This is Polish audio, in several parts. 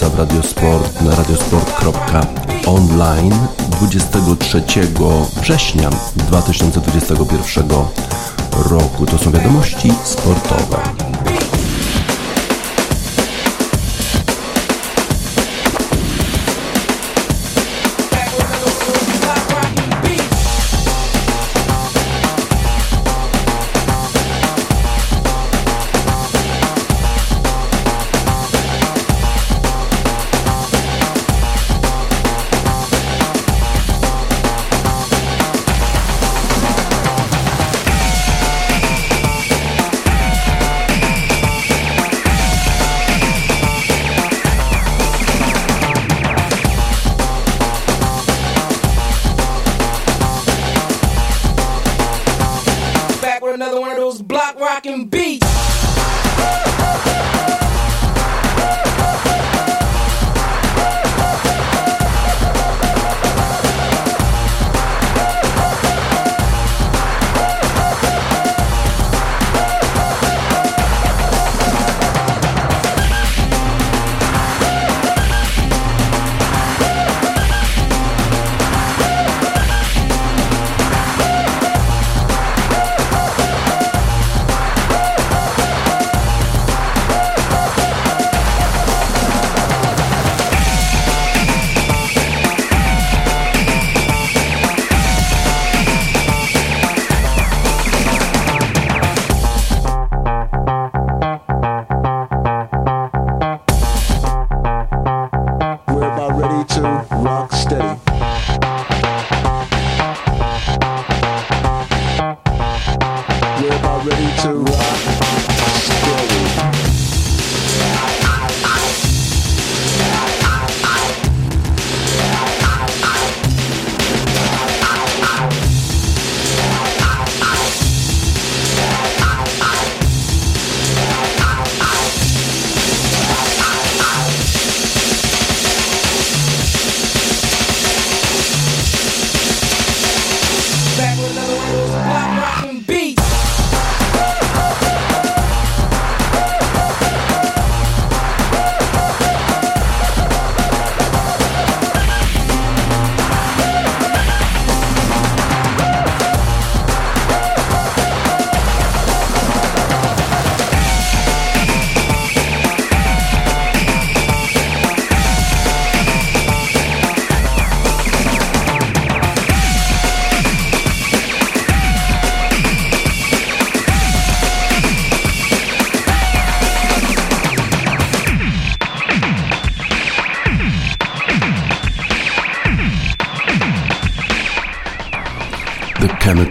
wraca w Radiosport na radiosport.online 23 września 2021 roku. To są wiadomości sportowe.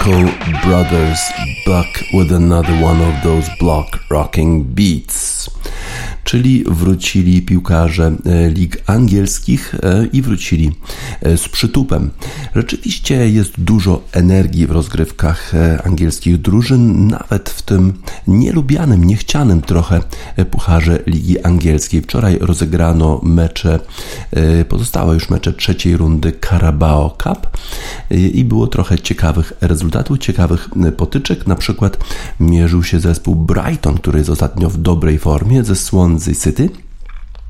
Brothers back with another one of those block rocking beats. czyli wrócili piłkarze e, lig angielskich e, i wrócili e, z przytupem. Rzeczywiście jest dużo energii w rozgrywkach angielskich drużyn, nawet w tym nielubianym, niechcianym trochę pucharze Ligi Angielskiej. Wczoraj rozegrano mecze, pozostałe już mecze trzeciej rundy Carabao Cup i było trochę ciekawych rezultatów, ciekawych potyczek. Na przykład mierzył się zespół Brighton, który jest ostatnio w dobrej formie ze Swansea City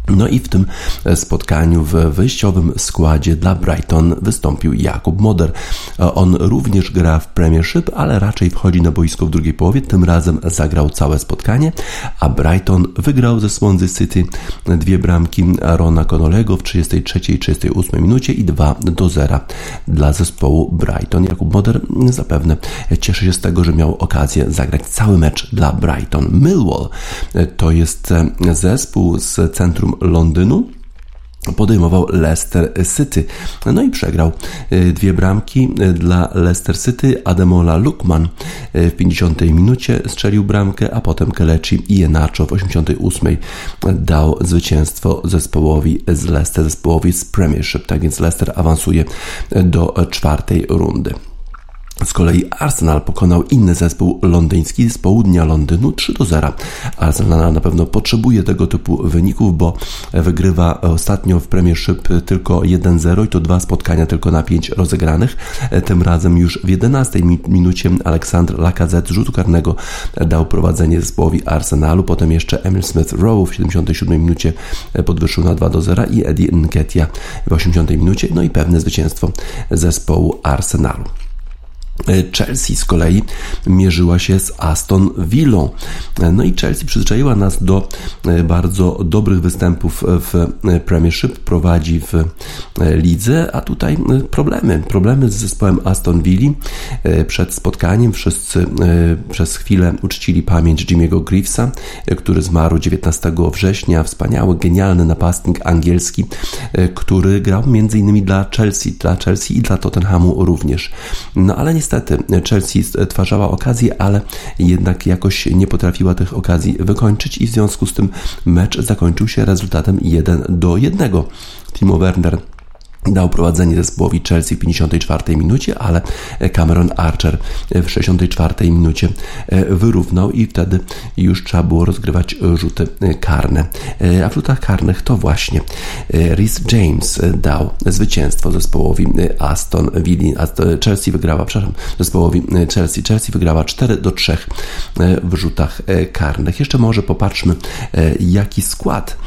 no i w tym spotkaniu w wyjściowym składzie dla Brighton wystąpił Jakub Moder. On również gra w Premiership, ale raczej wchodzi na boisko w drugiej połowie. Tym razem zagrał całe spotkanie, a Brighton wygrał ze Swansea City dwie bramki Arona Connolego w 33 i 38 minucie i 2 do 0 dla zespołu Brighton. Jakub Moder zapewne cieszy się z tego, że miał okazję zagrać cały mecz dla Brighton. Millwall to jest zespół z centrum Londynu podejmował Leicester City. No i przegrał y, dwie bramki y, dla Leicester City. Ademola Lukman y, w 50 minucie strzelił bramkę, a potem Kelechi Ienacho w 88 dał zwycięstwo zespołowi z Leicester, zespołowi z Premiership. Tak więc Leicester awansuje do czwartej rundy. Z kolei Arsenal pokonał inny zespół londyński z południa Londynu 3 do 0. Arsenal na pewno potrzebuje tego typu wyników, bo wygrywa ostatnio w Premiership tylko 1-0 i to dwa spotkania tylko na 5 rozegranych. Tym razem już w 11 minucie Aleksandr Lacazette z rzutu karnego dał prowadzenie zespołowi Arsenalu, potem jeszcze Emil Smith-Rowe w 77 minucie podwyższył na 2 do 0 i Eddie Nketiah w 80 minucie, no i pewne zwycięstwo zespołu Arsenalu. E, Chelsea z kolei mierzyła się z Aston Villą. E, no i Chelsea przyzwyczaiła nas do e, bardzo dobrych występów w Premiership, prowadzi w lidze, a tutaj problemy. Problemy z zespołem Aston Villa. Przed spotkaniem wszyscy przez chwilę uczcili pamięć Jimmy'ego Greavesa, który zmarł 19 września. Wspaniały, genialny napastnik angielski, który grał m.in. dla Chelsea, dla Chelsea i dla Tottenhamu również. No ale niestety niestety Chelsea stwarzała okazję, ale jednak jakoś nie potrafiła tych okazji wykończyć i w związku z tym mecz zakończył się rezultatem 1 do 1. Timo Werner dał prowadzenie zespołowi Chelsea w 54 minucie, ale Cameron Archer w 64 minucie e, wyrównał i wtedy już trzeba było rozgrywać rzuty karne. E, a w rzutach karnych to właśnie e, Rhys James dał zwycięstwo zespołowi Aston Villa. Chelsea wygrała, przepraszam, zespołowi Chelsea. Chelsea wygrała 4 do 3 w rzutach karnych. Jeszcze może popatrzmy, jaki skład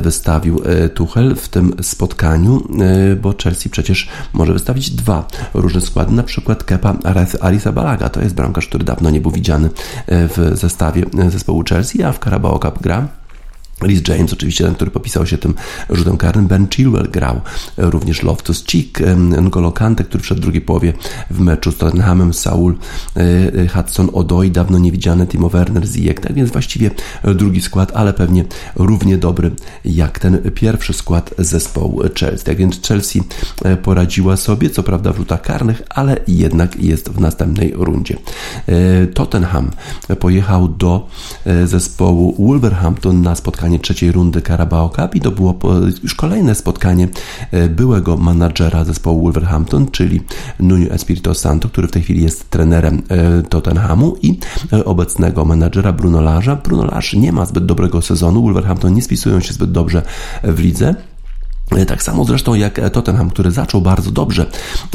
wystawił Tuchel w tym spotkaniu bo Chelsea przecież może wystawić dwa różne składy, na przykład Kepa Arisa Balaga, to jest bramkarz, który dawno nie był widziany e, w zestawie e, zespołu Chelsea, a w Carabao Cup gra Liz James, oczywiście ten, który popisał się tym rzutem karnym. Ben Chilwell grał, również Loftus Cheek, N'Golo Kante, który przed drugiej połowie w meczu z Tottenhamem, Saul e, e, Hudson Odoi, dawno niewidziany Timo Werner, Ziyech, tak więc właściwie drugi skład, ale pewnie równie dobry jak ten pierwszy skład zespołu Chelsea. Tak więc Chelsea e, poradziła sobie, co prawda w rzutach karnych, ale jednak jest w następnej rundzie. Tottenham pojechał do zespołu Wolverhampton na spotkanie spotkanie trzeciej rundy Carabao Cup i to było już kolejne spotkanie e, byłego menadżera zespołu Wolverhampton, czyli Nuno Espirito Santo, który w tej chwili jest trenerem e, Tottenhamu i e, obecnego menadżera Bruno Larza. Bruno Lage nie ma zbyt dobrego sezonu, Wolverhampton nie spisują się zbyt dobrze w lidze. E, tak samo zresztą jak Tottenham, który zaczął bardzo dobrze,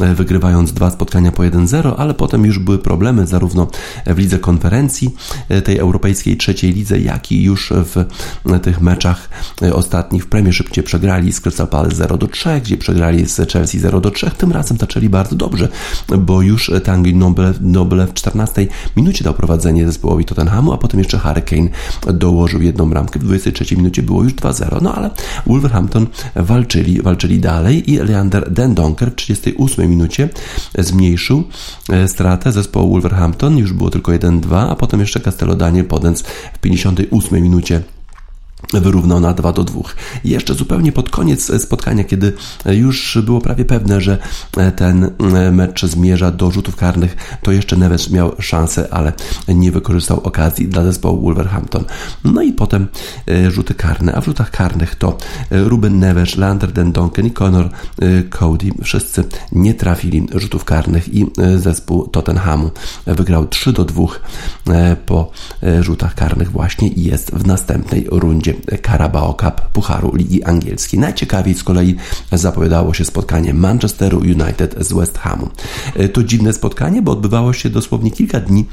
e, wygrywając dwa spotkania po 1-0, ale potem już były problemy zarówno w lidze konferencji, e, tej europejskiej trzeciej lidze, jak i już w tych meczach ostatnich w Premiership, gdzie przegrali z Crystal Palace 0-3, gdzie przegrali z Chelsea 0-3. Tym razem zaczęli bardzo dobrze, bo już Tanguy Noble, Noble w 14 minucie dał prowadzenie zespołowi Tottenhamu, a potem jeszcze Harry Kane dołożył jedną bramkę. W 23 minucie było już 2-0, no ale Wolverhampton walczył walczyli, walczyli dalej i Leander Dendonker w 38 minucie zmniejszył e, stratę zespołu Wolverhampton, już było tylko 1-2, a potem jeszcze Castello Daniel Podens w 58 minucie wyrównał na 2 do 2. I jeszcze zupełnie pod koniec spotkania, kiedy już było prawie pewne, że ten mecz zmierza do rzutów karnych, to jeszcze Neves miał szansę, ale nie wykorzystał okazji dla zespołu Wolverhampton. No i potem e, rzuty karne, a w rzutach karnych to Ruben Neves, Lander Den Donken i Conor e, Cody. Wszyscy nie trafili rzutów karnych i e, zespół Tottenhamu wygrał 3 do 2 po rzutach karnych właśnie i jest w następnej rundzie Carabao Cup Pucharu Ligi Angielskiej. Najciekawiej z kolei zapowiadało się spotkanie Manchesteru United z West Hamu. To dziwne spotkanie, bo odbywało się dosłownie kilka dni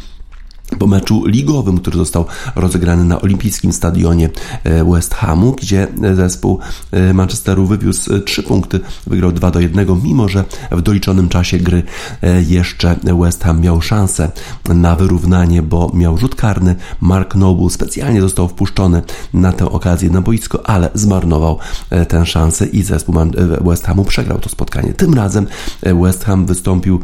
po meczu ligowym, który został rozegrany na olimpijskim stadionie e, West Hamu, gdzie zespół e, Manchesteru wywiózł 3 punkty, wygrał 2 do 1, mimo że w doliczonym czasie gry e, jeszcze West Ham miał szansę na wyrównanie, bo miał rzut karny. Mark Noble specjalnie został wpuszczony na tę okazję na boisko, ale zmarnował tę szansę i zespół West Hamu przegrał to spotkanie. Tym razem West Ham wystąpił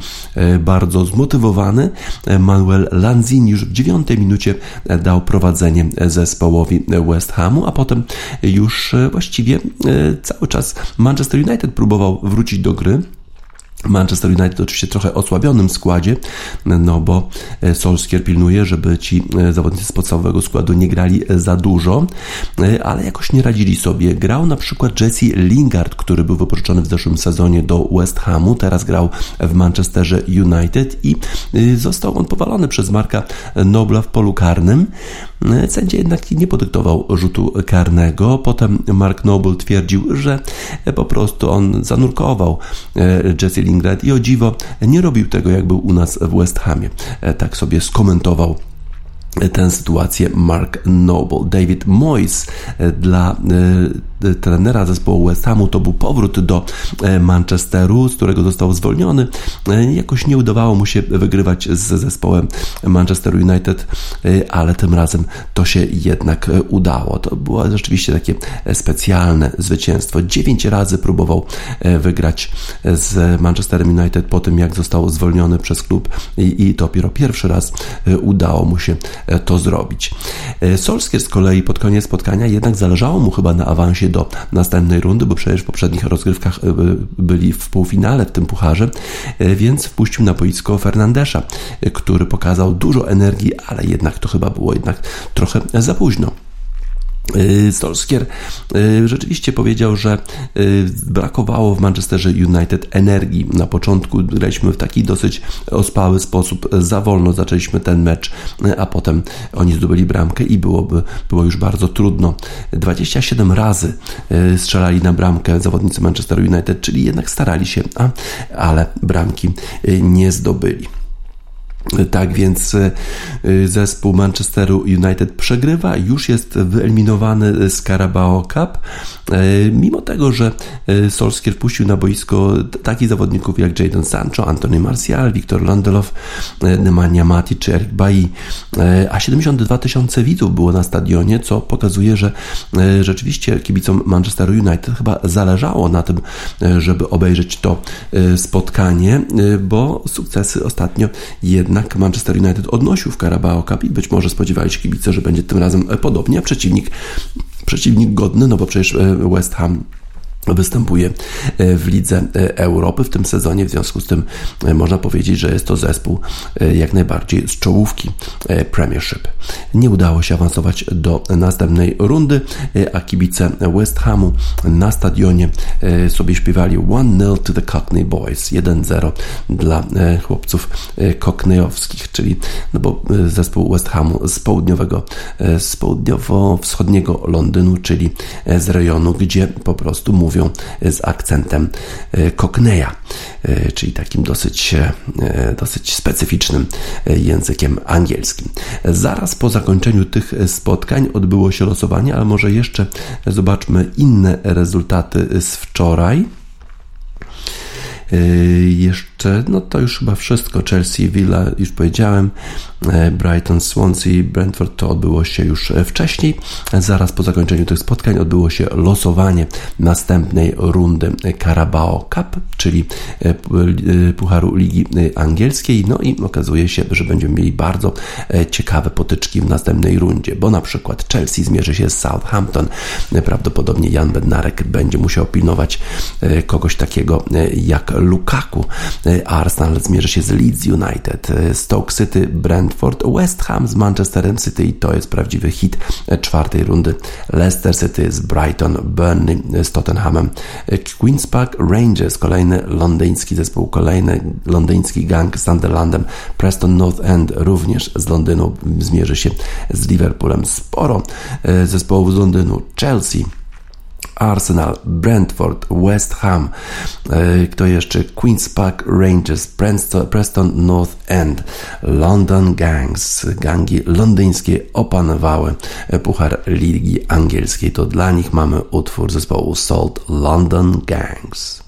bardzo zmotywowany. Manuel Lanzini już w dziewiątej minucie dał prowadzenie zespołowi West Hamu, a potem już właściwie e, cały czas Manchester United próbował wrócić do gry. Manchester United oczywiście trochę osłabionym składzie, no bo e, Solskjaer pilnuje, żeby ci e, zawodnicy z podstawowego składu nie grali e, za dużo, ale jakoś nie radzili sobie. Grał na przykład Jesse Lingard, który był wypożyczony w zeszłym sezonie do West Hamu, teraz grał w Manchesterze United i został on powalony przez Marka Nobla w polu karnym. Sędzia jednak nie podyktował rzutu karnego. Potem Mark Noble twierdził, że po prostu on zanurkował Jesse Lingard i o dziwo nie robił tego, jak był u nas w West Hamie. E, tak sobie skomentował tę sytuację Mark Noble. David Moyes e, dla e, trenera zespołu West Hamu to był powrót do e, Manchesteru, z którego został zwolniony. Jakoś nie udawało mu się wygrywać z zespołem Manchester United, ale tym razem to się jednak udało. To było rzeczywiście takie specjalne zwycięstwo. Dziewięć razy próbował wygrać z Manchesterem United po tym, jak został zwolniony przez klub i, dopiero pierwszy raz udało mu się to zrobić. E, Solskier z kolei pod koniec spotkania jednak zależało mu chyba na awansie do następnej rundy, bo przecież w poprzednich rozgrywkach e, byli w półfinale w tym pucharze, e, więc wpuścił na boisko Fernandesza, który pokazał dużo energii, ale jednak to chyba było jednak trochę za późno. Y, Solskier y, rzeczywiście powiedział, że y, brakowało w Manchesterze United energii. Na początku graliśmy w taki dosyć ospały sposób, za wolno zaczęliśmy ten mecz, a potem oni zdobyli bramkę i byłoby, było już bardzo trudno. 27 razy strzelali na bramkę zawodnicy Manchester United, czyli jednak starali się, a, ale bramki nie zdobyli. Tak więc y, y, zespół Manchesteru United przegrywa, już jest wyeliminowany z Carabao Cup, y, mimo tego, że Solskjaer wpuścił na boisko takich zawodników jak Jadon Sancho, Anthony Martial, Victor Landelow, Nemanja Mati czy Eric Bailly, a 72 tysiące widzów było na stadionie, co pokazuje, że rzeczywiście kibicom Manchesteru United chyba zależało na tym, żeby obejrzeć to spotkanie, bo sukcesy ostatnio jednak jednak Manchester United odnosił w Carabao Cup i być może spodziewali się kibice, że będzie tym razem podobnie, a przeciwnik, przeciwnik godny, no bo przecież e, West Ham występuje e, w Lidze e, Europy w tym sezonie, w związku z tym e, można powiedzieć, że jest to zespół jak najbardziej z czołówki Premiership. Nie udało się awansować do następnej rundy, a kibice West Hamu na stadionie sobie śpiewali 1-0 to the Cockney Boys, 1-0 dla chłopców cockneyowskich, czyli no bo zespół West Hamu z południowego, z południowo-wschodniego Londynu, czyli z rejonu, gdzie po prostu mówi mówią z akcentem Cockneya, e, czyli takim dosyć, dosyć specyficznym językiem angielskim. Zaraz po zakończeniu tych spotkań odbyło się losowanie, ale może jeszcze zobaczmy inne rezultaty z wczoraj. Jeszcze, no to już chyba wszystko. Chelsea, Villa, już powiedziałem. E, Brighton, Swansea, Brentford to odbyło się już e, wcześniej. Zaraz po zakończeniu tych spotkań odbyło się losowanie następnej rundy Carabao Cup, czyli e, Pucharu Ligi Angielskiej. No i okazuje się, że będziemy mieli bardzo ciekawe potyczki w następnej rundzie, bo na przykład Chelsea zmierzy się z Southampton. Prawdopodobnie Jan Bednarek będzie musiał pilnować kogoś takiego jak Lukaku. Arsenal zmierzy się z Leeds United. Stoke City, Brentford West Ham z Manchesterem City i to jest prawdziwy hit czwartej rundy. Leicester City z Brighton, Burnley z Tottenhamem, Queen's Park Rangers, kolejny londyński zespół, kolejny londyński gang z Sunderlandem, Preston North End również z Londynu zmierzy się z Liverpoolem. Sporo e, zespołów z Londynu, Chelsea, Arsenal, Brentford, West Ham, e, kto jeszcze? Queen's Park Rangers, Preston North End, London Gangs, gangi londyńskie opanowały Puchar Ligi Angielskiej. To dla nich mamy utwór zespołu Salt London Gangs.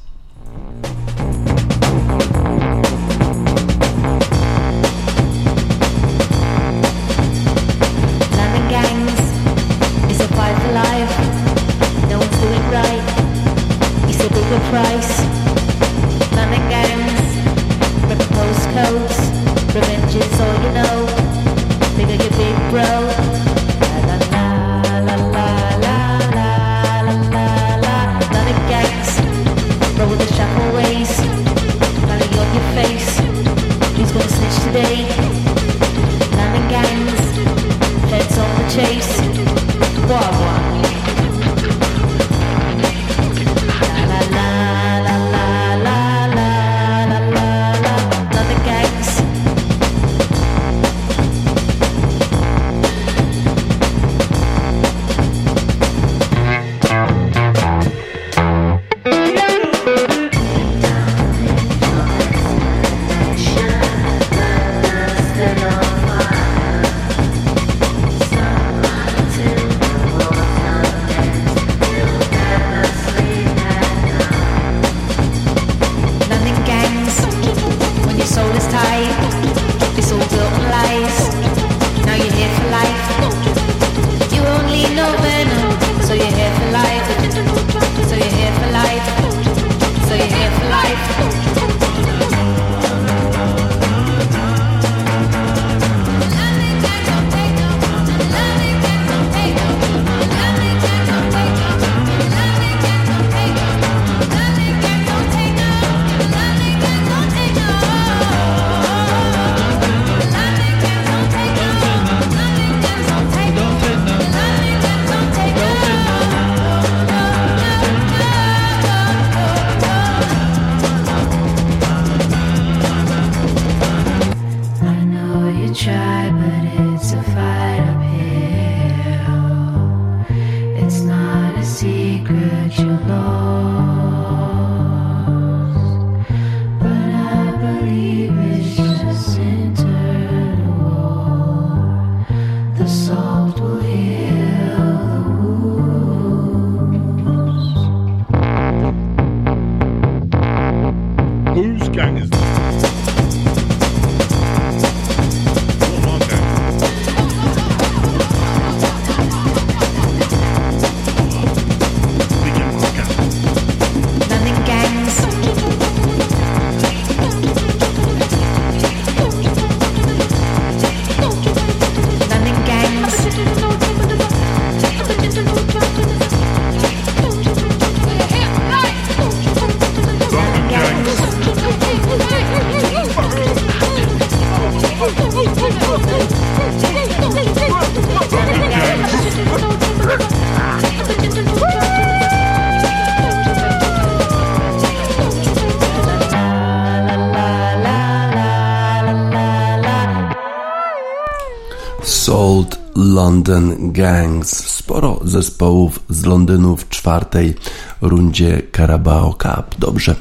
London Gangs. Sporo zespołów z Londynu w czwartej rundzie Carabao Cup. Dobrze,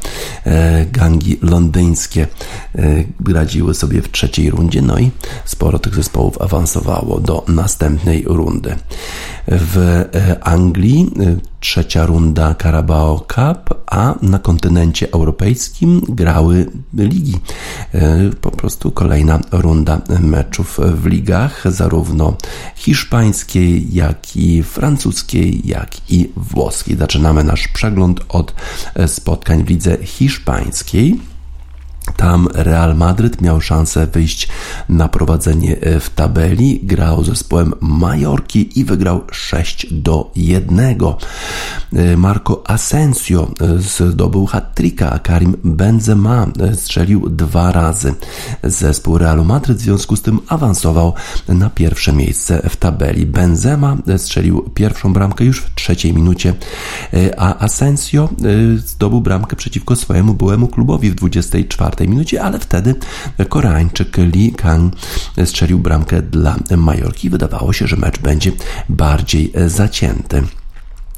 e, gangi londyńskie e, radziły sobie w trzeciej rundzie, no i sporo tych zespołów awansowało do następnej rundy. W e, Anglii trzecia runda Carabao Cup, a na kontynencie europejskim grały ligi. Po prostu kolejna runda meczów w ligach, zarówno hiszpańskiej, jak i francuskiej, jak i włoskiej. Zaczynamy nasz przegląd od spotkań w lidze hiszpańskiej. Tam Real Madryd miał szansę wyjść na prowadzenie e, w tabeli. Grał zespołem Majorki i wygrał 6 do 1. E, Marco Asensio e, zdobył hat-tricka, a Karim Benzema strzelił dwa razy. Zespół Realu Madryd w związku z tym awansował na pierwsze miejsce w tabeli. Benzema strzelił pierwszą bramkę już w trzeciej minucie, a Asensio zdobył bramkę przeciwko swojemu byłemu klubowi w 24 czwartej minucie, ale wtedy Koreańczyk Lee Kang strzelił bramkę dla Majorki. Wydawało się, że mecz będzie bardziej zacięty.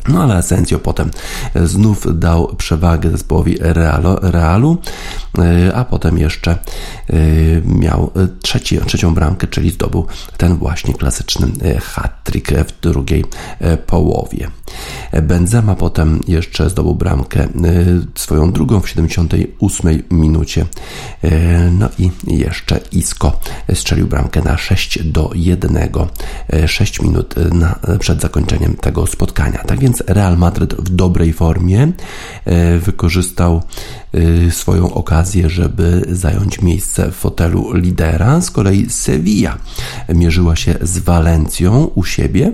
No ale Asensio potem znów dał przewagę zespołowi Realu, Realu e, a potem jeszcze e, miał trzeci, trzecią bramkę, czyli zdobył ten właśnie klasyczny e, hat-trick w drugiej połowie. Benzema potem jeszcze zdobył bramkę swoją drugą w 78 minucie. No i jeszcze Isco strzelił bramkę na 6 do 1, 6 minut na, przed zakończeniem tego spotkania. Tak więc Real Madryt w dobrej formie e, wykorzystał e, swoją okazję, żeby zająć miejsce w fotelu lidera. Z kolei Sevilla mierzyła się z Walencją u siebie.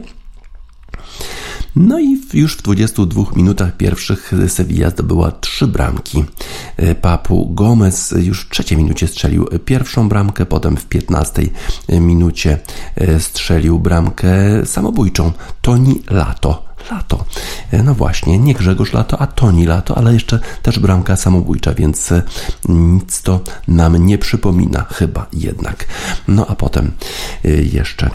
No i już w 22 minutach pierwszych Sevilla zdobyła trzy bramki. E, Papu Gomez już w trzeciej minucie strzelił pierwszą bramkę, potem w 15 minucie strzelił bramkę samobójczą. Toni Lato Lato. E, no właśnie, nie Grzegorz Lato, a Toni Lato, ale jeszcze też bramka samobójcza, więc e, nic to nam nie przypomina, chyba jednak. No a potem e, jeszcze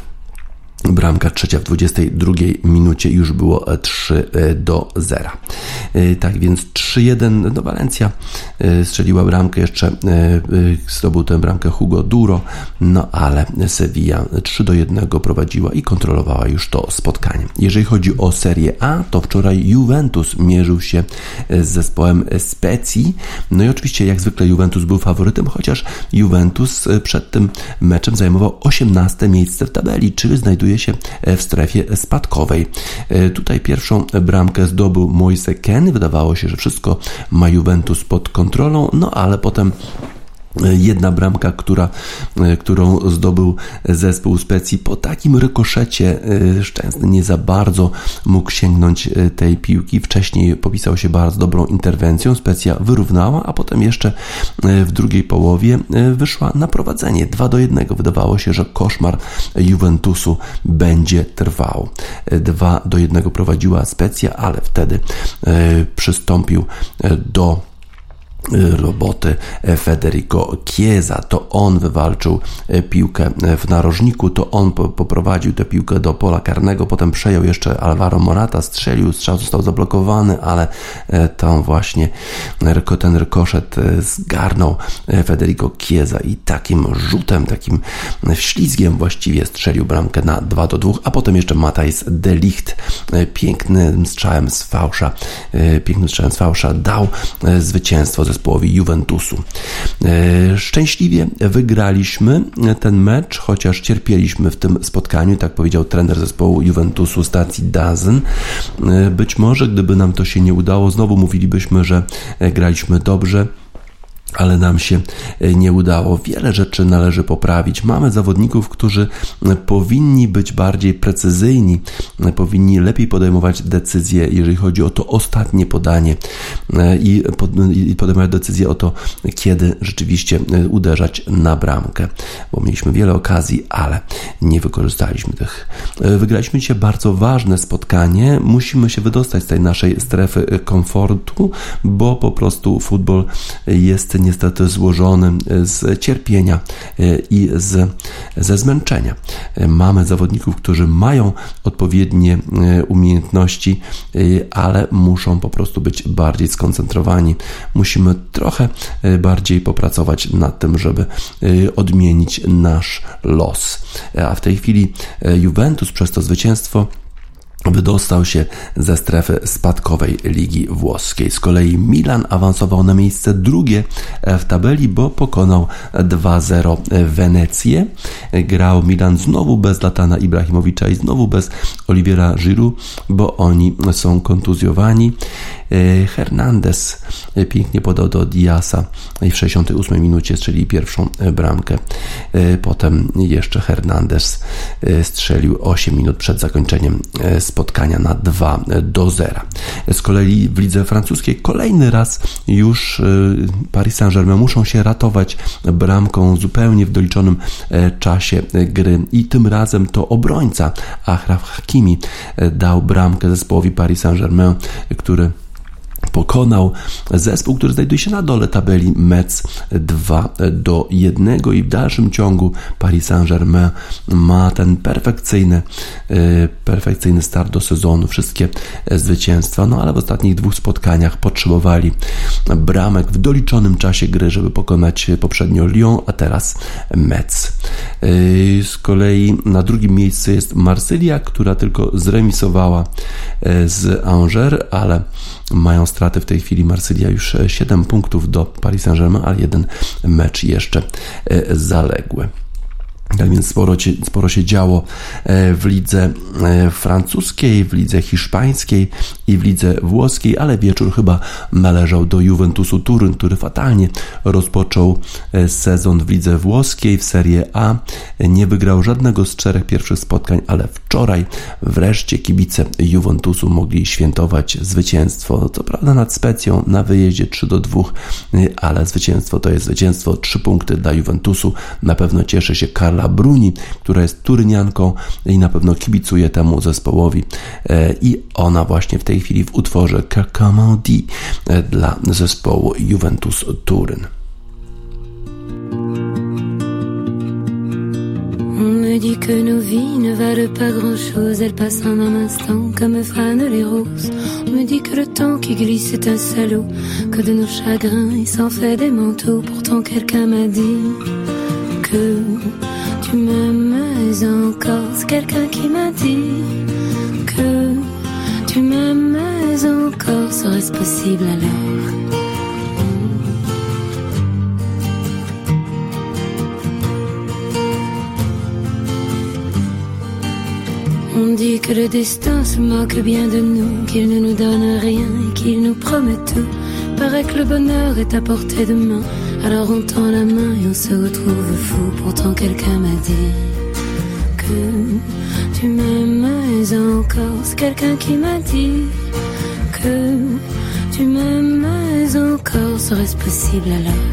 Bramka trzecia w 22 minucie już było 3 e, do 0. E, tak więc 3-1 do Walencja e, strzeliła bramkę jeszcze zdobył tę bramkę Hugo Duro, no ale Sevilla 3 do 1 prowadziła i kontrolowała już to spotkanie. Jeżeli chodzi o Serię A, to wczoraj Juventus mierzył się z zespołem Specji. No i oczywiście jak zwykle Juventus był faworytem, chociaż Juventus przed tym meczem zajmował 18 miejsce w tabeli, czyli znajduje znajduje się e, w strefie spadkowej. E, tutaj pierwszą bramkę zdobył Moise Ken. Wydawało się, że wszystko ma Juventus pod kontrolą, no ale potem Jedna bramka, która, e, którą zdobył zespół Specji po takim rykoszecie e, Szczęsny nie za bardzo mógł sięgnąć e, tej piłki. Wcześniej popisał się bardzo dobrą interwencją. Specja wyrównała, a potem jeszcze w drugiej połowie wyszła na prowadzenie. 2 do 1. Wydawało się, że koszmar Juventusu będzie trwał. 2 do 1 prowadziła Specja, ale wtedy przystąpił do roboty Federico Chiesa. To on wywalczył e, piłkę e, w narożniku, to on poprowadził tę piłkę do pola karnego, potem przejął jeszcze Alvaro Morata, strzelił, strzał został zablokowany, ale e, tam właśnie ten rykoszet zgarnął Federico Chiesa i takim rzutem, takim ślizgiem właściwie strzelił bramkę na 2 do 2, a potem jeszcze Matthijs Delicht pięknym strzałem z fałsza, pięknym strzałem z fałsza dał zwycięstwo zespołowi Juventusu. E, szczęśliwie wygraliśmy ten mecz, chociaż cierpieliśmy w tym spotkaniu, tak powiedział trener zespołu Juventusu stacji Dazen. E, być może gdyby nam to się nie udało, znowu mówilibyśmy, że graliśmy dobrze ale nam się e, nie udało. Wiele rzeczy należy poprawić. Mamy zawodników, którzy e, powinni być bardziej precyzyjni, e, powinni lepiej podejmować decyzje, jeżeli chodzi o to ostatnie podanie i podejmować decyzje o to, kiedy rzeczywiście uderzać na bramkę, bo mieliśmy wiele okazji, ale nie wykorzystaliśmy tych. Wygraliśmy dzisiaj bardzo ważne spotkanie. Musimy się wydostać z tej naszej strefy komfortu, bo po prostu futbol jest niestety złożony z cierpienia i z, ze zmęczenia. Mamy zawodników, którzy mają odpowiednie umiejętności, ale muszą po prostu być bardziej skoncentrowani. Musimy trochę bardziej popracować nad tym, żeby odmienić nasz los. A w tej chwili Juventus przez to zwycięstwo wydostał się ze strefy spadkowej Ligi Włoskiej. Z kolei Milan awansował na miejsce drugie w tabeli, bo pokonał 2-0 Wenecję. Grał Milan znowu bez Latana Ibrahimowicza i znowu bez Oliviera Giroud, bo oni są kontuzjowani. E, Hernandez pięknie podał do Diasa w 68 minucie strzelił pierwszą bramkę. E, potem jeszcze Hernandez e, strzelił 8 minut przed zakończeniem spotkania na 2 do 0. Z kolei w lidze francuskiej kolejny raz już Paris Saint-Germain muszą się ratować bramką zupełnie w doliczonym czasie gry i tym razem to obrońca Achraf Hakimi dał bramkę zespołowi Paris Saint-Germain, który pokonał zespół, który znajduje się na dole tabeli Metz 2 do 1 i w dalszym ciągu Paris Saint-Germain ma ten perfekcyjny, e, perfekcyjny start do sezonu, wszystkie zwycięstwa, no ale w ostatnich dwóch spotkaniach potrzebowali bramek w doliczonym czasie gry, żeby pokonać poprzednio Lyon, a teraz Metz. E, z kolei na drugim miejscu jest Marsylia, która tylko zremisowała e, z Angers, ale mają straty w tej chwili Marsylia już 7 punktów do Paris Saint-Germain, ale jeden mecz jeszcze e, zaległy. Tak więc sporo, sporo się działo e, w lidze e, francuskiej, w lidze hiszpańskiej i w lidze włoskiej, ale wieczór chyba należał do Juventusu Turyn, który fatalnie rozpoczął e, sezon w lidze włoskiej, w Serie A. Nie wygrał żadnego z czterech pierwszych spotkań, ale wczoraj wreszcie kibice Juventusu mogli świętować zwycięstwo. Co prawda nad Specją na wyjeździe 3 do 2, ale zwycięstwo to jest zwycięstwo, 3 punkty dla Juventusu. Na pewno cieszy się Karl Carla Bruni, która jest turynianką i na pewno kibicuje temu zespołowi e, i ona właśnie w tej chwili w utworze Kakamodi e, dla zespołu Juventus Turyn. On me dit que nos vies ne valent pas grand-chose, elles passent en un instant comme fanent les roses. On me dit que le temps qui glisse est un salaud, que de nos chagrins il s'en fait des manteaux. Pourtant quelqu'un m'a dit que tu m'aimes encore. C'est quelqu'un qui m'a dit que tu m'aimes encore. Serait-ce possible alors? On dit que le destin se moque bien de nous, qu'il ne nous donne rien et qu'il nous promet tout. Paraît que le bonheur est à portée de main alors on tend la main et on se retrouve fou. Pourtant quelqu'un m'a dit que tu m'aimes encore. C'est quelqu'un qui m'a dit que tu m'aimes encore. Serait-ce possible alors?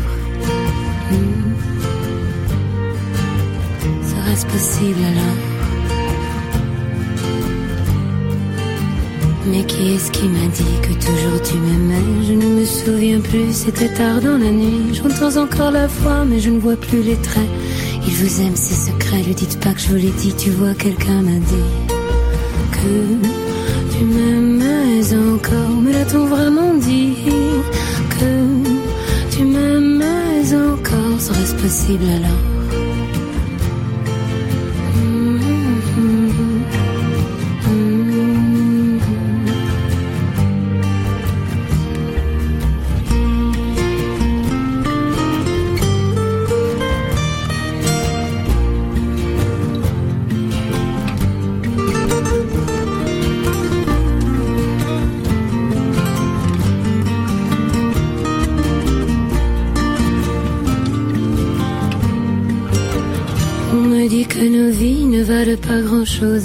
Hmm. Serait-ce possible alors? Mais qui est-ce qui m'a dit que toujours tu m'aimais? Je ne me souviens plus, c'était tard dans la nuit. J'entends encore la voix, mais je ne vois plus les traits. Il vous aime, ses secrets, lui dites pas que je vous l'ai dit. Tu vois, quelqu'un m'a dit que tu m'aimais encore. Mais l'a-t-on vraiment dit que tu m'aimais encore? Serait-ce possible alors?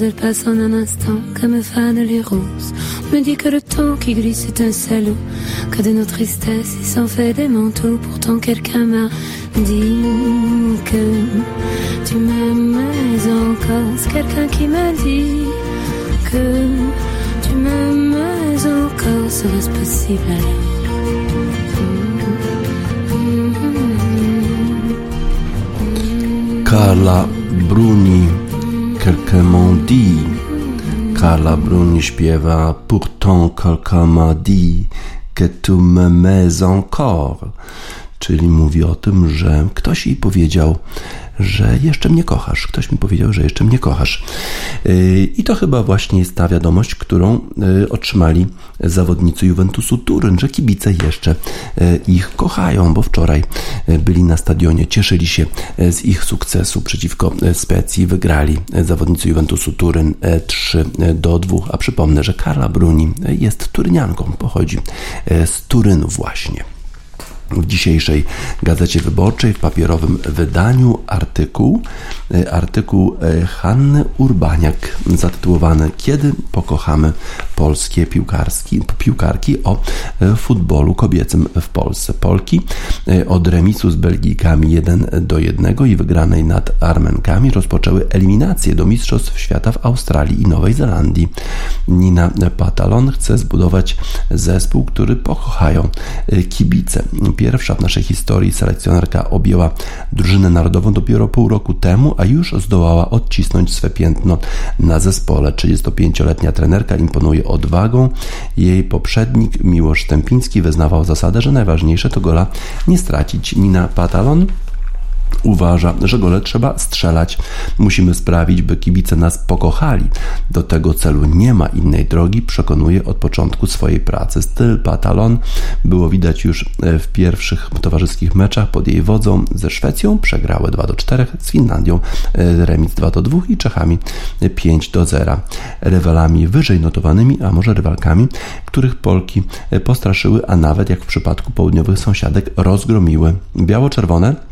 elle passe en un instant comme fanent les roses. On me dit que le temps qui glisse est un salaud, que de nos tristesses il s'en fait des manteaux. Pourtant quelqu'un m'a dit que tu m'aimes encore. C'est quelqu'un qui m'a dit que tu m'aimes encore. Serait-ce possible? Carla Bruni Quelqu'un m'ont dit. Carla Bruni śpiewa Pourtant quelqu'un m'a dit que tu m'aimes encore. Czyli mówi o tym, że ktoś jej powiedział, że jeszcze mnie kochasz. Ktoś mi powiedział, że jeszcze mnie kochasz. Yy, I to chyba właśnie jest ta wiadomość, którą yy, otrzymali zawodnicy Juventusu Turyn, że kibice jeszcze yy, ich kochają, bo wczoraj byli na stadionie, cieszyli się z ich sukcesu przeciwko Specji, wygrali zawodnicy Juventusu Turyn 3 do 2, a przypomnę, że Karla Bruni jest turynianką, pochodzi z Turynu właśnie w dzisiejszej Gazecie Wyborczej w papierowym wydaniu artykuł, e, artykuł e, Hanny Urbaniak zatytułowany Kiedy pokochamy polskie piłkarski, piłkarki o e, futbolu kobiecym w Polsce. Polki od remisu z Belgijkami 1 do 1 i wygranej nad Armenkami rozpoczęły eliminację do Mistrzostw Świata w Australii i Nowej Zelandii. Nina Patalon chce zbudować zespół, który pokochają kibice Pierwsza w naszej historii selekcjonerka objęła drużynę narodową dopiero pół roku temu, a już zdołała odcisnąć swe piętno na zespole. 35-letnia trenerka imponuje odwagą. Jej poprzednik Miłosz Stępiński wyznawał zasadę, że najważniejsze to gola nie stracić. Nina Patalon uważa, że gole trzeba strzelać. Musimy sprawić, by kibice nas pokochali. Do tego celu nie ma innej drogi, przekonuje od początku swojej pracy. Styl Patalon było widać już e, w pierwszych towarzyskich meczach pod jej wodzą ze Szwecją. Przegrały 2 do 4, z Finlandią e, remis 2 do 2 i Czechami 5 do 0. Rywalami wyżej notowanymi, a może rywalkami, których Polki e, postraszyły, a nawet jak w przypadku południowych sąsiadek rozgromiły. Biało-czerwone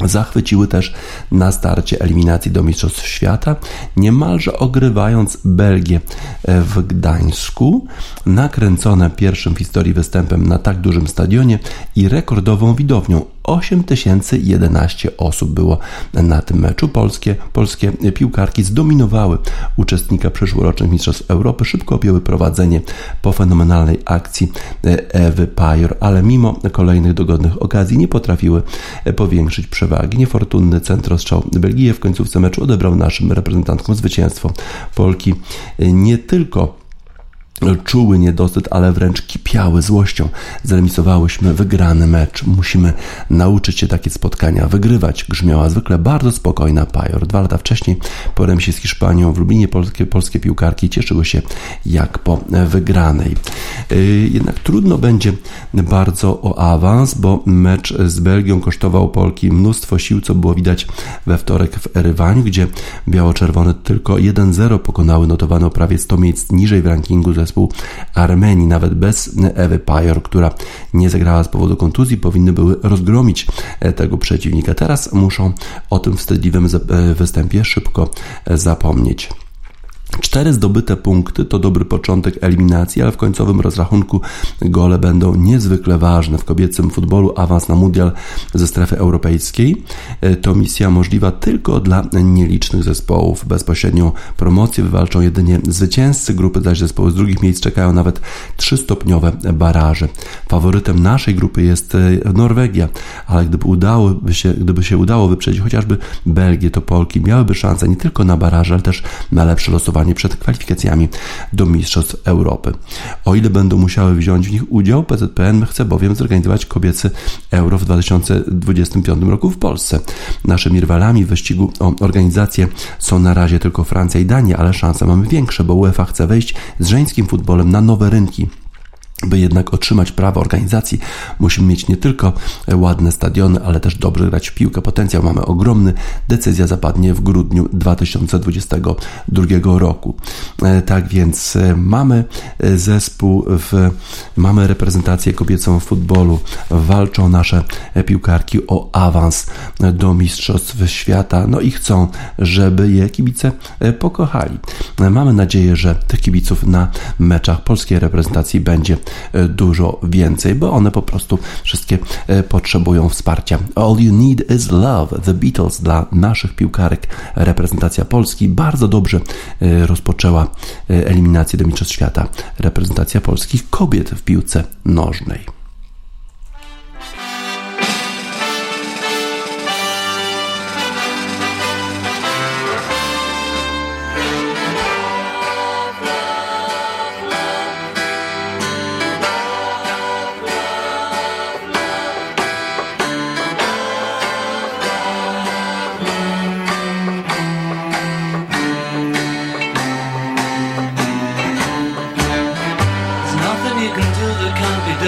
Zachwyciły też na starcie eliminacji do Mistrzostw Świata, niemalże ogrywając Belgię w Gdańsku, nakręcone pierwszym w historii występem na tak dużym stadionie i rekordową widownią 8011 osób było na tym meczu. Polskie, polskie piłkarki zdominowały uczestnika przyszłorocznych Mistrzostw Europy, szybko objęły prowadzenie po fenomenalnej akcji Ewy Pajor, ale mimo kolejnych dogodnych okazji nie potrafiły powiększyć przewagi. Niefortunny centrostrzał Belgii w końcówce meczu odebrał naszym reprezentantkom zwycięstwo. Polki nie tylko czuły niedosyt, ale wręcz kipiały złością. Zremisowałyśmy wygrany mecz. Musimy nauczyć się takie spotkania wygrywać. Grzmiała zwykle bardzo spokojna Pajor. Dwa lata wcześniej po remisie z Hiszpanią w Lublinie polskie, polskie piłkarki cieszyły się jak po wygranej. Y, jednak trudno będzie bardzo o awans, bo mecz z Belgią kosztował Polki mnóstwo sił, co było widać we wtorek w Erywaniu, gdzie biało-czerwone tylko 1-0 pokonały notowano prawie 100 miejsc niżej w rankingu zespołu zespół Armenii, nawet bez Ewy Pajor, która nie zagrała z powodu kontuzji, powinny były rozgromić e, tego przeciwnika. Teraz muszą o tym wstydliwym e, występie szybko zapomnieć. Cztery zdobyte punkty to dobry początek eliminacji, ale w końcowym rozrachunku gole będą niezwykle ważne. W kobiecym futbolu awans na mundial ze strefy europejskiej e, to misja możliwa tylko dla nielicznych zespołów. Bezpośrednią promocję wywalczą jedynie zwycięzcy grupy, zaś zespoły z drugich miejsc czekają nawet trzystopniowe baraże. Faworytem naszej grupy jest e, Norwegia, ale gdyby, udałoby się, gdyby się udało wyprzedzić chociażby Belgię, to Polki miałyby szansę nie tylko na baraże, ale też na lepsze losowanie przed kwalifikacjami do Mistrzostw Europy. O ile będą musiały wziąć w nich udział, PZPN chce bowiem zorganizować kobiecy Euro w 2025 roku w Polsce. Naszymi rywalami w wyścigu o organizację są na razie tylko Francja i Dania, ale szanse mamy większe, bo UEFA chce wejść z żeńskim futbolem na nowe rynki. By jednak otrzymać prawo organizacji, musimy mieć nie tylko ładne stadiony, ale też dobrze grać w piłkę. Potencjał mamy ogromny. Decyzja zapadnie w grudniu 2022 roku. E, tak więc e, mamy e, zespół, w, mamy reprezentację kobiecą w futbolu. Walczą nasze piłkarki o awans do Mistrzostw Świata. No i chcą, żeby je kibice pokochali. Mamy nadzieję, że tych kibiców na meczach polskiej reprezentacji będzie E, dużo więcej, bo one po prostu wszystkie e, potrzebują wsparcia. All you need is love. The Beatles dla naszych piłkarek, reprezentacja Polski bardzo dobrze e, rozpoczęła eliminację do Mistrzostw Świata. Reprezentacja polskich kobiet w piłce nożnej.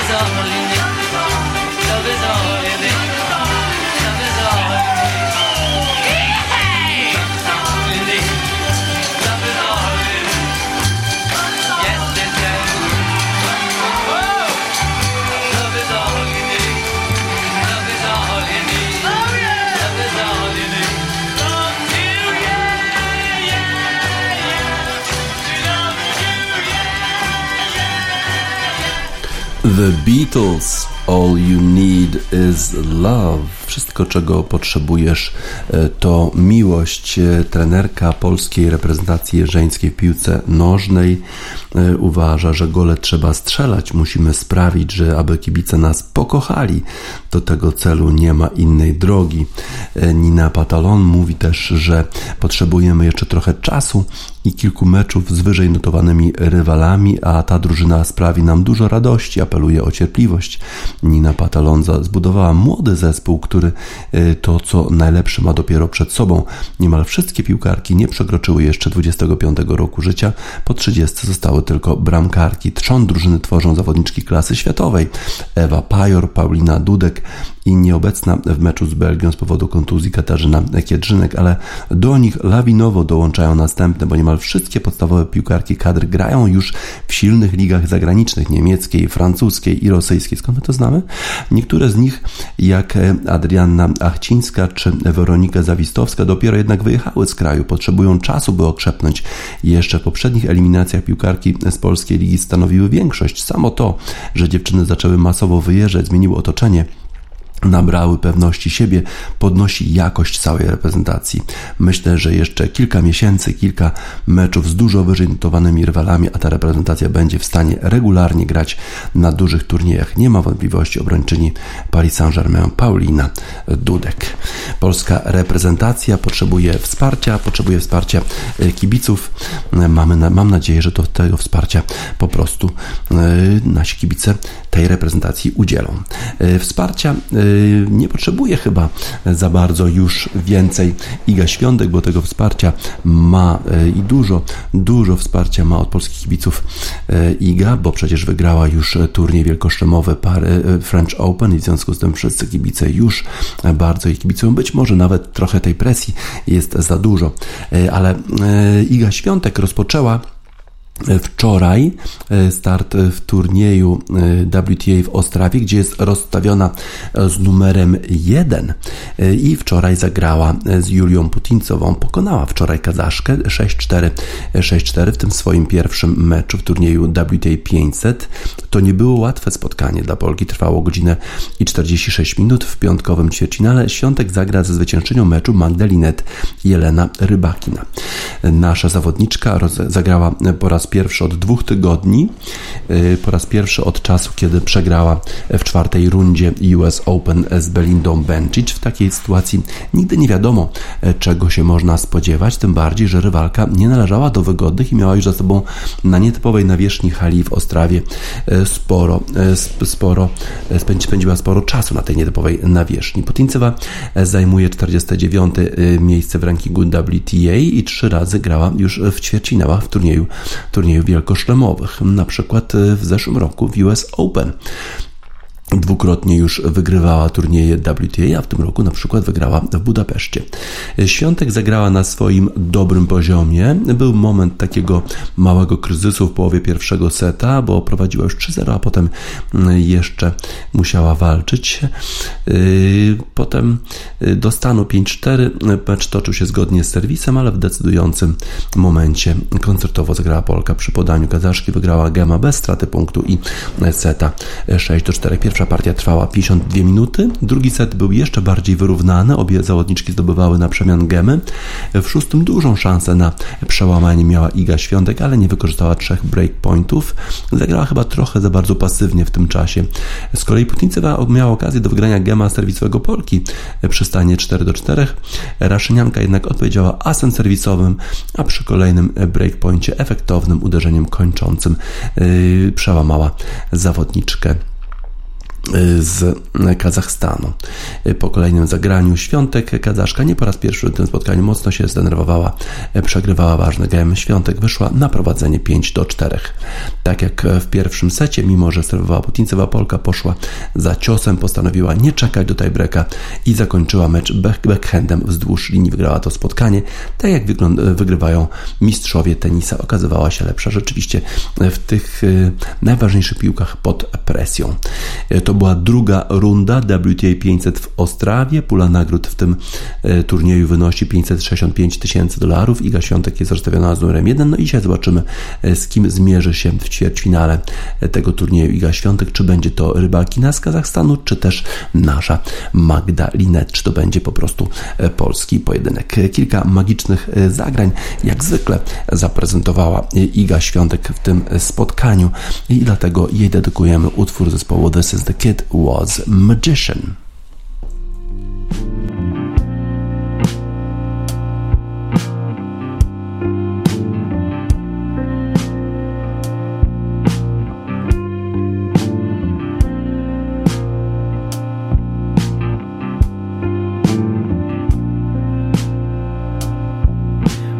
is only you The Beatles All You Need Is Love. Wszystko, czego potrzebujesz, e, to miłość. E, trenerka polskiej reprezentacji żeńskiej w piłce nożnej uważa, że gole trzeba strzelać. Musimy sprawić, że aby kibice nas pokochali. Do tego celu nie ma innej drogi. Nina Patalon mówi też, że potrzebujemy jeszcze trochę czasu i kilku meczów z wyżej notowanymi rywalami, a ta drużyna sprawi nam dużo radości. Apeluje o cierpliwość. Nina Patalonza zbudowała młody zespół, który y, to, co najlepsze ma dopiero przed sobą. Niemal wszystkie piłkarki nie przekroczyły jeszcze 25 roku życia, po 30 zostały tylko bramkarki. Trzon drużyny tworzą zawodniczki klasy światowej. Ewa Pajor, Paulina Dudek i nieobecna w meczu z Belgią z powodu kontuzji Katarzyna Kiedrzynek, ale do nich lawinowo dołączają następne, bo niemal wszystkie podstawowe piłkarki kadr grają już w silnych ligach zagranicznych, niemieckiej, francuskiej i rosyjskiej. Skąd my to znamy? Niektóre z nich, jak Adrianna Achcińska czy Weronika Zawistowska, dopiero jednak wyjechały z kraju, potrzebują czasu, by okrzepnąć. Jeszcze w poprzednich eliminacjach piłkarki z polskiej ligi stanowiły większość. Samo to, że dziewczyny zaczęły masowo wyjeżdżać, zmieniło otoczenie nabrały pewności siebie, podnosi jakość całej reprezentacji. Myślę, że jeszcze kilka miesięcy, kilka meczów z dużo wyżej notowanymi rywalami, a ta reprezentacja będzie w stanie regularnie grać na dużych turniejach. Nie ma wątpliwości obrończyni Paris Saint-Germain Paulina Dudek. Polska reprezentacja potrzebuje wsparcia, potrzebuje wsparcia e, kibiców. Mamy, mam nadzieję, że do tego wsparcia po prostu e, nasi kibice tej reprezentacji udzielą. E, wsparcia nie potrzebuje chyba za bardzo już więcej Iga Świątek, bo tego wsparcia ma i dużo, dużo wsparcia ma od polskich kibiców Iga, bo przecież wygrała już turniej wielkoszlemowy French Open i w związku z tym wszyscy kibice już bardzo jej kibicują. Być może nawet trochę tej presji jest za dużo, ale Iga Świątek rozpoczęła wczoraj e, start w turnieju e, WTA w Ostrawie, gdzie jest rozstawiona z numerem 1 e, i wczoraj zagrała z Julią Putincową. Pokonała wczoraj Kazaszkę 6-4, 6-4 w tym swoim pierwszym meczu w turnieju WTA 500. To nie było łatwe spotkanie dla Polki, trwało godzinę i 46 minut w piątkowym ćwierćfinale. Świątek zagra ze zwyciężczynią meczu Magdalinet Jelena Rybakina. Nasza zawodniczka zagrała po raz pierwszy od dwóch tygodni, y, po raz pierwszy od czasu, kiedy przegrała w czwartej rundzie US Open z Belindą Bencic. W takiej sytuacji nigdy nie wiadomo, e, czego się można spodziewać, tym bardziej, że rywalka nie należała do wygodnych i miała już za sobą na nietypowej nawierzchni hali w Ostrawie e, sporo, e, sporo spędziła sporo czasu na tej nietypowej nawierzchni. Putincewa zajmuje 49 miejsce w rankingu WTA i trzy razy grała już w ćwierćfinałach w turnieju, turnieju wielkoszlemowych, na przykład w zeszłym roku w US Open. Dwukrotnie już wygrywała turnieje WTA, a w tym roku na przykład wygrała w Budapeszcie. Świątek zagrała na swoim dobrym poziomie. Był moment takiego małego kryzysu w połowie pierwszego seta, bo prowadziła już 3-0, a potem jeszcze musiała walczyć. Yy, potem do stanu 5-4 mecz toczył się zgodnie z serwisem, ale w decydującym momencie koncertowo zagrała Polka przy podaniu Kazaszki, wygrała Gema bez straty punktu i seta 6-4. Pierwsza Pierwsza partia trwała 52 minuty, drugi set był jeszcze bardziej wyrównany, obie zawodniczki zdobywały na przemian gemy. W szóstym dużą szansę na przełamanie miała Iga Świątek, ale nie wykorzystała trzech breakpointów. Zagrała chyba trochę za bardzo pasywnie w tym czasie. Z kolei Putnicewa miała okazję do wygrania gema serwisowego Polki przy stanie 4 do 4. Raszynianka jednak odpowiedziała asem serwisowym, a przy kolejnym breakpoincie efektownym uderzeniem kończącym yy, przełamała zawodniczkę z Kazachstanu. Po kolejnym zagraniu Świątek Kazaszka nie po raz pierwszy w tym spotkaniu mocno się zdenerwowała, przegrywała ważny game. Świątek wyszła na prowadzenie 5 do 4. Tak jak w pierwszym secie, mimo że serwowała Putincewa, Polka poszła za ciosem, postanowiła nie czekać do tiebreaka i zakończyła mecz backhandem wzdłuż linii. Wygrała to spotkanie. Tak jak wygrywają mistrzowie tenisa, okazywała się lepsza rzeczywiście w tych y, najważniejszych piłkach pod presją. To była druga runda WTA 500 w Ostrawie. Pula nagród w tym e, turnieju wynosi 565 tysięcy dolarów. Iga Świątek jest rozstawiona z numerem 1. No i dzisiaj zobaczymy, e, z kim zmierzy się w ćwierćfinale e, tego turnieju Iga Świątek. Czy będzie to rybakina z Kazachstanu, czy też nasza Magda Linet. Czy to będzie po prostu polski pojedynek. Kilka magicznych zagrań, jak zwykle, zaprezentowała Iga Świątek w tym spotkaniu i dlatego jej dedykujemy utwór zespołu This is the Kid was magician.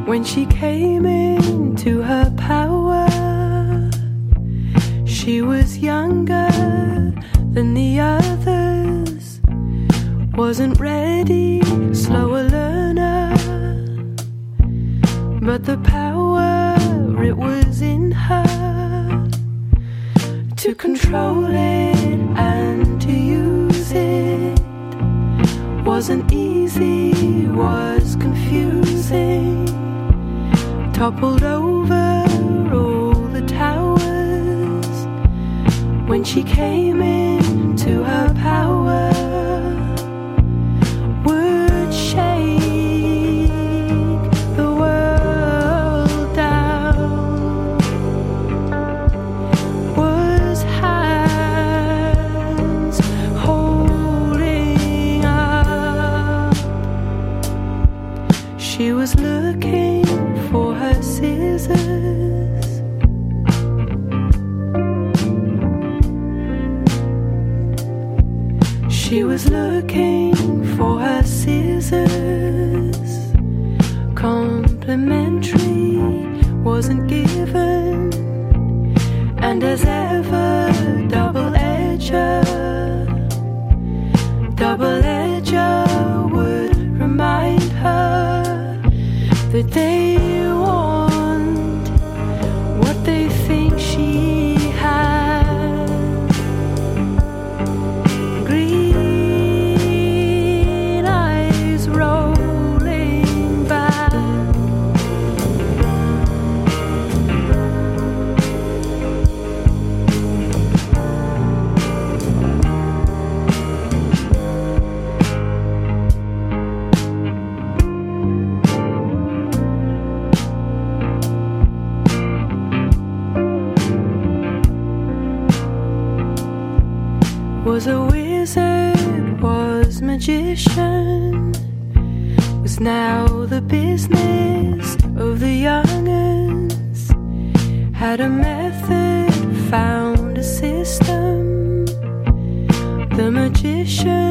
When she came into her power, she was younger than the others. Wasn't ready, slower learner. But the power, it was in her to control it and to use it. Wasn't easy, was confusing. Toppled over all the towers when she came in to her power would shake the world down. Was hands holding up? She was looking for her scissors. She was looking for her scissors. Complimentary wasn't given. And as ever, double edger, double edger would remind her that they magician, was now the business of the young'uns. Had a method, found a system. The magician,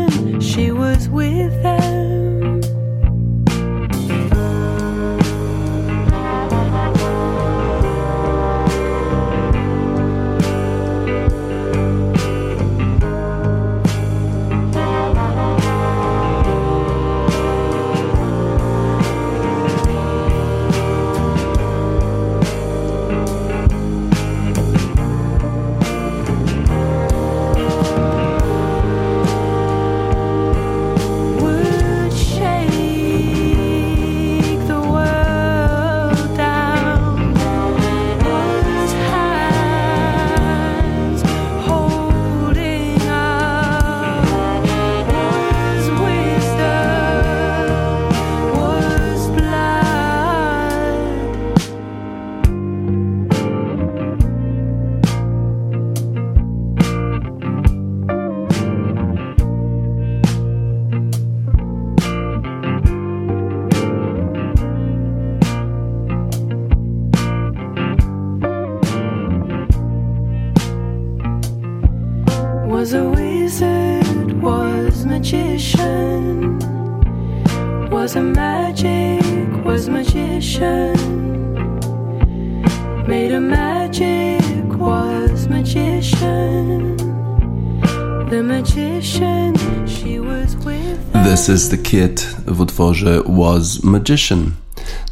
Kid w utworze Was Magician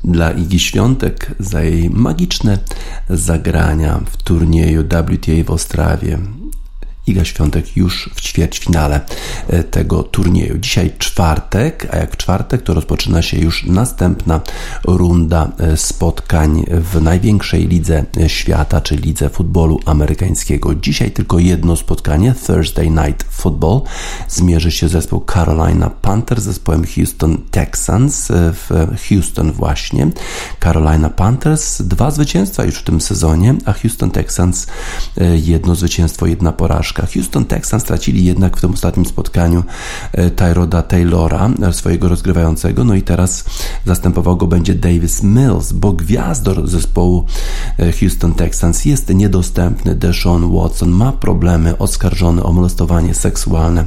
dla Igi Świątek za jej magiczne zagrania w turnieju WTA w Ostrawie. Iga Świątek już w ćwierćfinale e, tego turnieju. Dzisiaj czwartek, a jak czwartek to rozpoczyna się już następna runda e, spotkań w największej lidze e, świata, czyli lidze futbolu amerykańskiego. Dzisiaj tylko jedno spotkanie, Thursday Night Football. Zmierzy się zespół Carolina Panthers z zespołem Houston Texans w Houston właśnie. Carolina Panthers dwa zwycięstwa już w tym sezonie, a Houston Texans jedno zwycięstwo, jedna porażka. Houston Texans stracili jednak w tym ostatnim spotkaniu Tyroda Taylora, swojego rozgrywającego, no i teraz zastępował go będzie Davis Mills, bo gwiazdor zespołu Houston Texans jest niedostępny. Deshaun Watson ma problemy, oskarżony o molestowanie seksualne,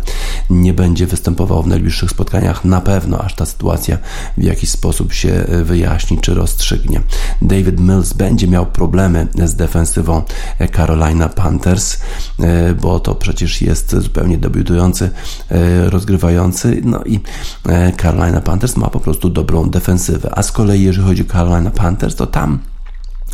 nie będzie występował w najbliższych spotkaniach na pewno, aż ta sytuacja w jakiś sposób się wyjaśni czy rozstrzygnie. David Mills będzie miał problemy z defensywą Carolina Panthers, bo to przecież jest zupełnie debiutujący rozgrywający, no i Carolina Panthers ma po prostu dobrą defensywę. A z kolei jeżeli chodzi o Carolina Panthers, to tam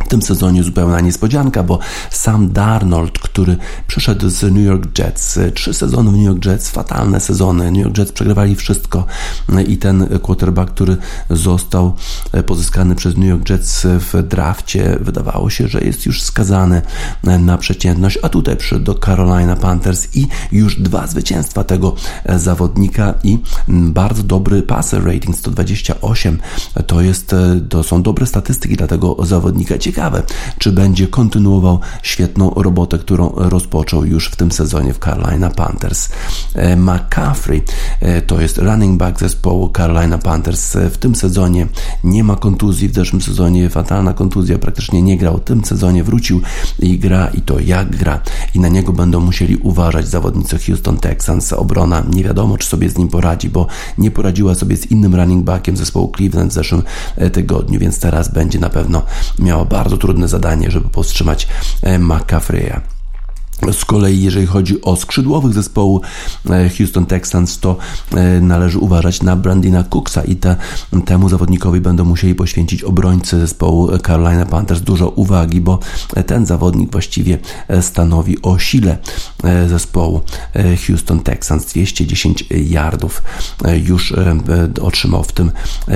w tym sezonie zupełna niespodzianka, bo sam Darnold, który przyszedł z New York Jets, trzy sezony w New York Jets, fatalne sezony, New York Jets przegrywali wszystko i ten quarterback, który został pozyskany przez New York Jets w drafcie, wydawało się, że jest już skazany na przeciętność, a tutaj przyszedł do Carolina Panthers i już dwa zwycięstwa tego zawodnika i bardzo dobry passer rating 128, to jest, to są dobre statystyki dla tego zawodnika ciekawe, czy będzie kontynuował świetną robotę, którą rozpoczął już w tym sezonie w Carolina Panthers. E, McCaffrey to jest running back zespołu Carolina Panthers. W tym sezonie nie ma kontuzji, w zeszłym sezonie fatalna kontuzja, praktycznie nie grał. W tym sezonie wrócił i gra i to jak gra. I na niego będą musieli uważać zawodnicy Houston Texans. Obrona nie wiadomo, czy sobie z nim poradzi, bo nie poradziła sobie z innym running backiem zespołu Cleveland w zeszłym e, tygodniu, więc teraz będzie na pewno miała bardzo trudne zadanie, żeby powstrzymać e, McCaffrey'a. Z kolei, jeżeli chodzi o skrzydłowych zespołu e, Houston Texans, to e, należy uważać na Brandina Cooksa i te, temu zawodnikowi będą musieli poświęcić obrońcy zespołu Carolina Panthers dużo uwagi, bo ten zawodnik właściwie e, stanowi o sile zespołu Houston Texans. 210 yardów już otrzymał w tym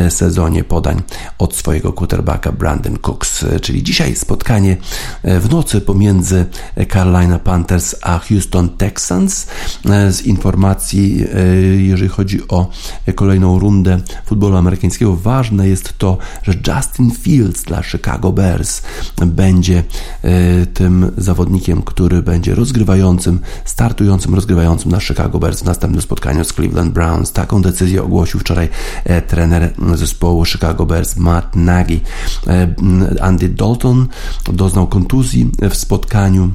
sezonie podań od swojego quarterbacka Brandon Cooks. Czyli dzisiaj spotkanie w nocy pomiędzy Carolina Panthers Panthers a Houston Texans. E, z informacji, e, jeżeli chodzi o kolejną rundę futbolu amerykańskiego, ważne jest to, że Justin Fields dla Chicago Bears będzie e, tym zawodnikiem, który będzie rozgrywającym, startującym, rozgrywającym na Chicago Bears w następnym spotkaniu z Cleveland Browns. Taką decyzję ogłosił wczoraj trener zespołu Chicago Bears Matt Nagy. Andy Dalton doznał kontuzji w spotkaniu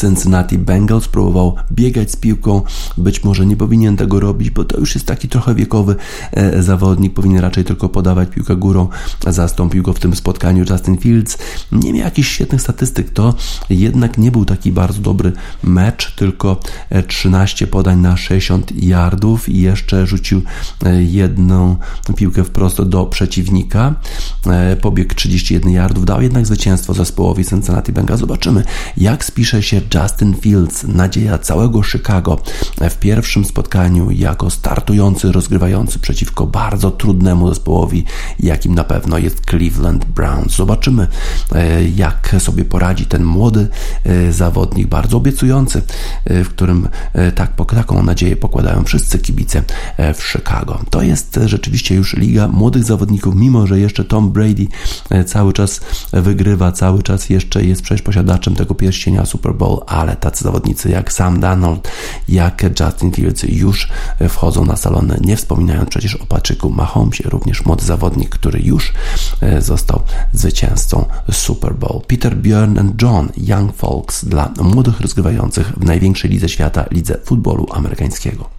Cincinnati Bengals próbował biegać z piłką, być może nie powinien tego robić, bo to już jest taki trochę wiekowy e, zawodnik, powinien raczej tylko podawać piłkę górą, zastąpił go w tym spotkaniu Justin Fields. Nie miał jakichś świetnych statystyk, to jednak nie był taki bardzo dobry mecz, tylko 13 e, podań na 60 yardów i jeszcze rzucił e, jedną piłkę wprost do przeciwnika, pobiegł 31 yardów, dał jednak zwycięstwo zespołowi Cincinnati Bengals. Zobaczymy, jak spisze się Justin Fields, nadzieja całego Chicago w pierwszym spotkaniu jako startujący, rozgrywający przeciwko bardzo trudnemu zespołowi, jakim na pewno jest Cleveland Browns. Zobaczymy, e, jak sobie poradzi ten młody e, zawodnik, bardzo obiecujący, e, w którym tak, taką nadzieję pokładają wszyscy kibice w Chicago. To jest rzeczywiście już liga młodych zawodników, mimo że jeszcze Tom Brady cały czas wygrywa, cały czas jeszcze jest przecież posiadaczem tego pierścienia Super Bowl, ale tacy zawodnicy jak Sam Darnold, jak Justin Fields już wchodzą na salony, nie wspominając przecież o Patryku Mahomesie, również młody zawodnik, który już e, został zwycięzcą Super Bowl. Peter Bjorn and John Young Folks dla młodych rozgrywających w największej lidze świata, lidze futbolu amerykańskiego.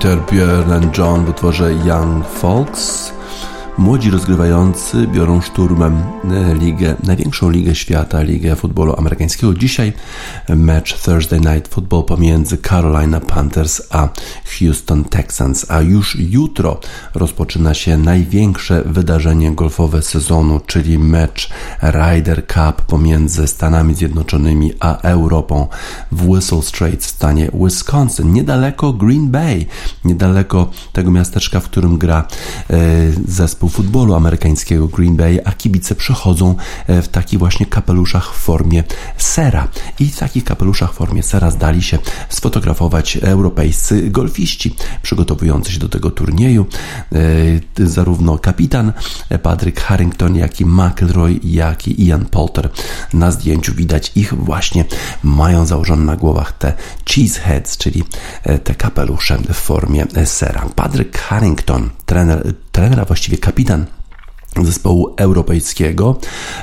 Peter, Björn John w utworze Young Folks. Młodzi rozgrywający biorą szturmem e, ligę, największą ligę świata, ligę futbolu amerykańskiego. Dzisiaj mecz Thursday Night Football pomiędzy Carolina Panthers a Houston Texans, a już jutro rozpoczyna się największe wydarzenie golfowe sezonu, czyli mecz Ryder Cup pomiędzy Stanami Zjednoczonymi a Europą w Whistle Strait w stanie Wisconsin, niedaleko Green Bay, niedaleko tego miasteczka, w którym gra e, zespół futbolu amerykańskiego Green Bay, a kibice przychodzą e, w takich właśnie kapeluszach w formie sera. I w takich kapeluszach w formie sera zdali się sfotografować europejscy golfiści przygotowujący się do tego turnieju. E, zarówno kapitan Patrick Harrington, jak i McElroy, jak i Ian Poulter. Na zdjęciu widać ich właśnie mają założone na głowach te cheeseheads, czyli e, te kapelusze w formie sera. Patrick Harrington, trener, trener a właściwie kapitan zespołu europejskiego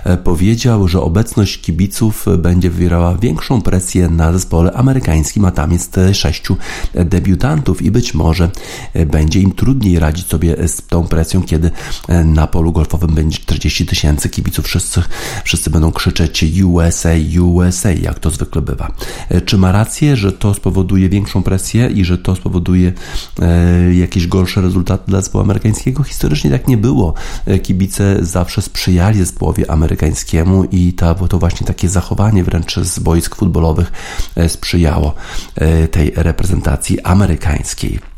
e, powiedział, że obecność kibiców będzie wywierała większą presję na zespole amerykańskim, a tam jest sześciu debiutantów i być może e, będzie im trudniej radzić sobie z tą presją, kiedy e, na polu golfowym będzie 40 tysięcy kibiców. Wszyscy, wszyscy będą krzyczeć USA, USA, jak to zwykle bywa. Czy ma rację, że to spowoduje większą presję i że to spowoduje jakieś gorsze rezultaty dla zespołu amerykańskiego? Historycznie tak nie było. Kibice kibice zawsze sprzyjali zespołowi amerykańskiemu i to, to właśnie takie zachowanie wręcz z boisk futbolowych e, sprzyjało e, tej reprezentacji amerykańskiej.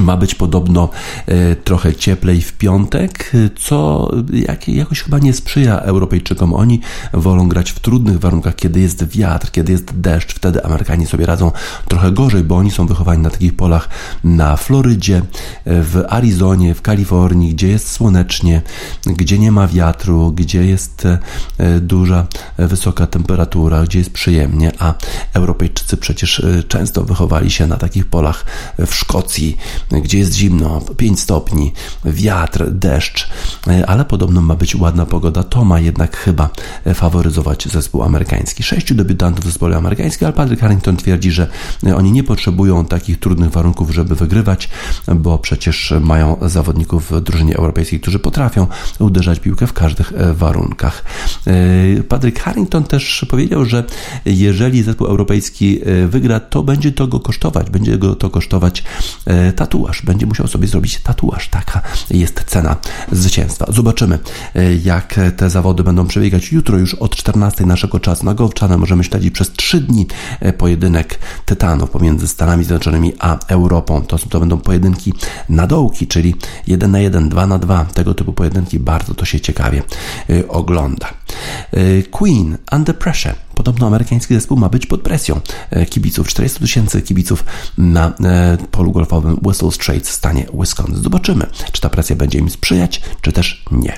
Ma być podobno e, trochę cieplej w piątek, co jak, jakoś chyba nie sprzyja Europejczykom. Oni wolą grać w trudnych warunkach, kiedy jest wiatr, kiedy jest deszcz. Wtedy Amerykanie sobie radzą trochę gorzej, bo oni są wychowani na takich polach na Florydzie, e, w Arizonie, w Kalifornii, gdzie jest słonecznie, gdzie nie ma wiatru, gdzie jest e, duża, wysoka temperatura, gdzie jest przyjemnie, a Europejczycy przecież często wychowali się na takich polach w Szkocji, gdzie jest zimno, 5 stopni, wiatr, deszcz, e, ale podobno ma być ładna pogoda. To ma jednak chyba e, faworyzować zespół amerykański. Sześciu debiutantów w zespole amerykańskim, ale Patrick Harrington twierdzi, że e, oni nie potrzebują takich trudnych warunków, żeby wygrywać, bo przecież mają zawodników w drużynie europejskiej, którzy potrafią uderzać piłkę w każdych warunkach. Patrick Harrington też powiedział, że jeżeli zespół europejski wygra, to będzie to go kosztować, będzie go to kosztować tatuaż tatuaż. Będzie musiał sobie zrobić tatuaż. Taka jest cena zwycięstwa. Zobaczymy, e, jak te zawody będą przebiegać. Jutro już od 14 naszego czasu na Golf możemy śledzić przez 3 dni e, pojedynek tytanów pomiędzy Stanami Zjednoczonymi a Europą. To, to będą pojedynki na dołki, czyli 1 na 1, 2 na 2. Tego typu pojedynki bardzo to się ciekawie ogląda. Queen Under Pressure Podobno amerykański zespół ma być pod presją e, kibiców. 400 tysięcy kibiców na e, polu golfowym Whistle Straits w stanie Wisconsin. Zobaczymy, czy ta presja będzie im sprzyjać, czy też nie.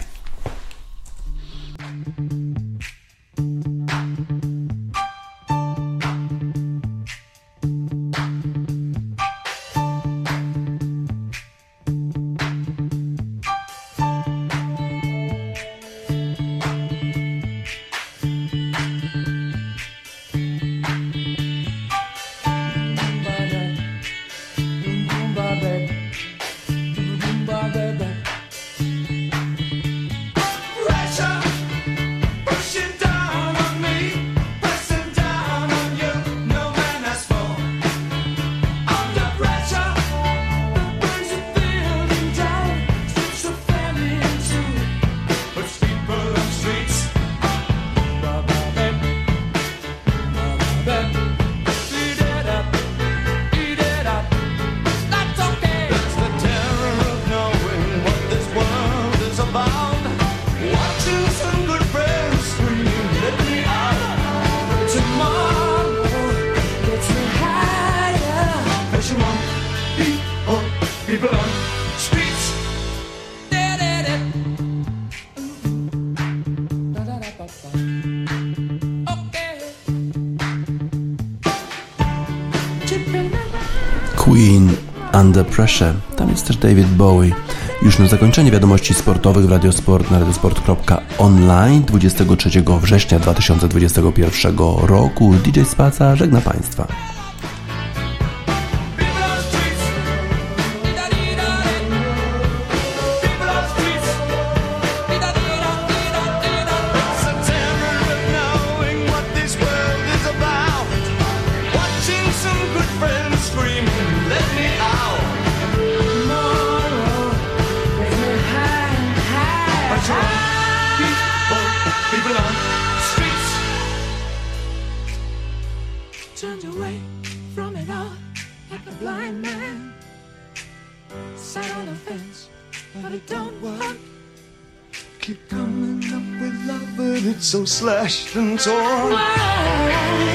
Pressure. Tam jest też David Bowie. Już na zakończenie wiadomości sportowych w Radiosport na radiosport.online 23 września 2021 roku DJ Spaca żegna Państwa. Slashed and torn.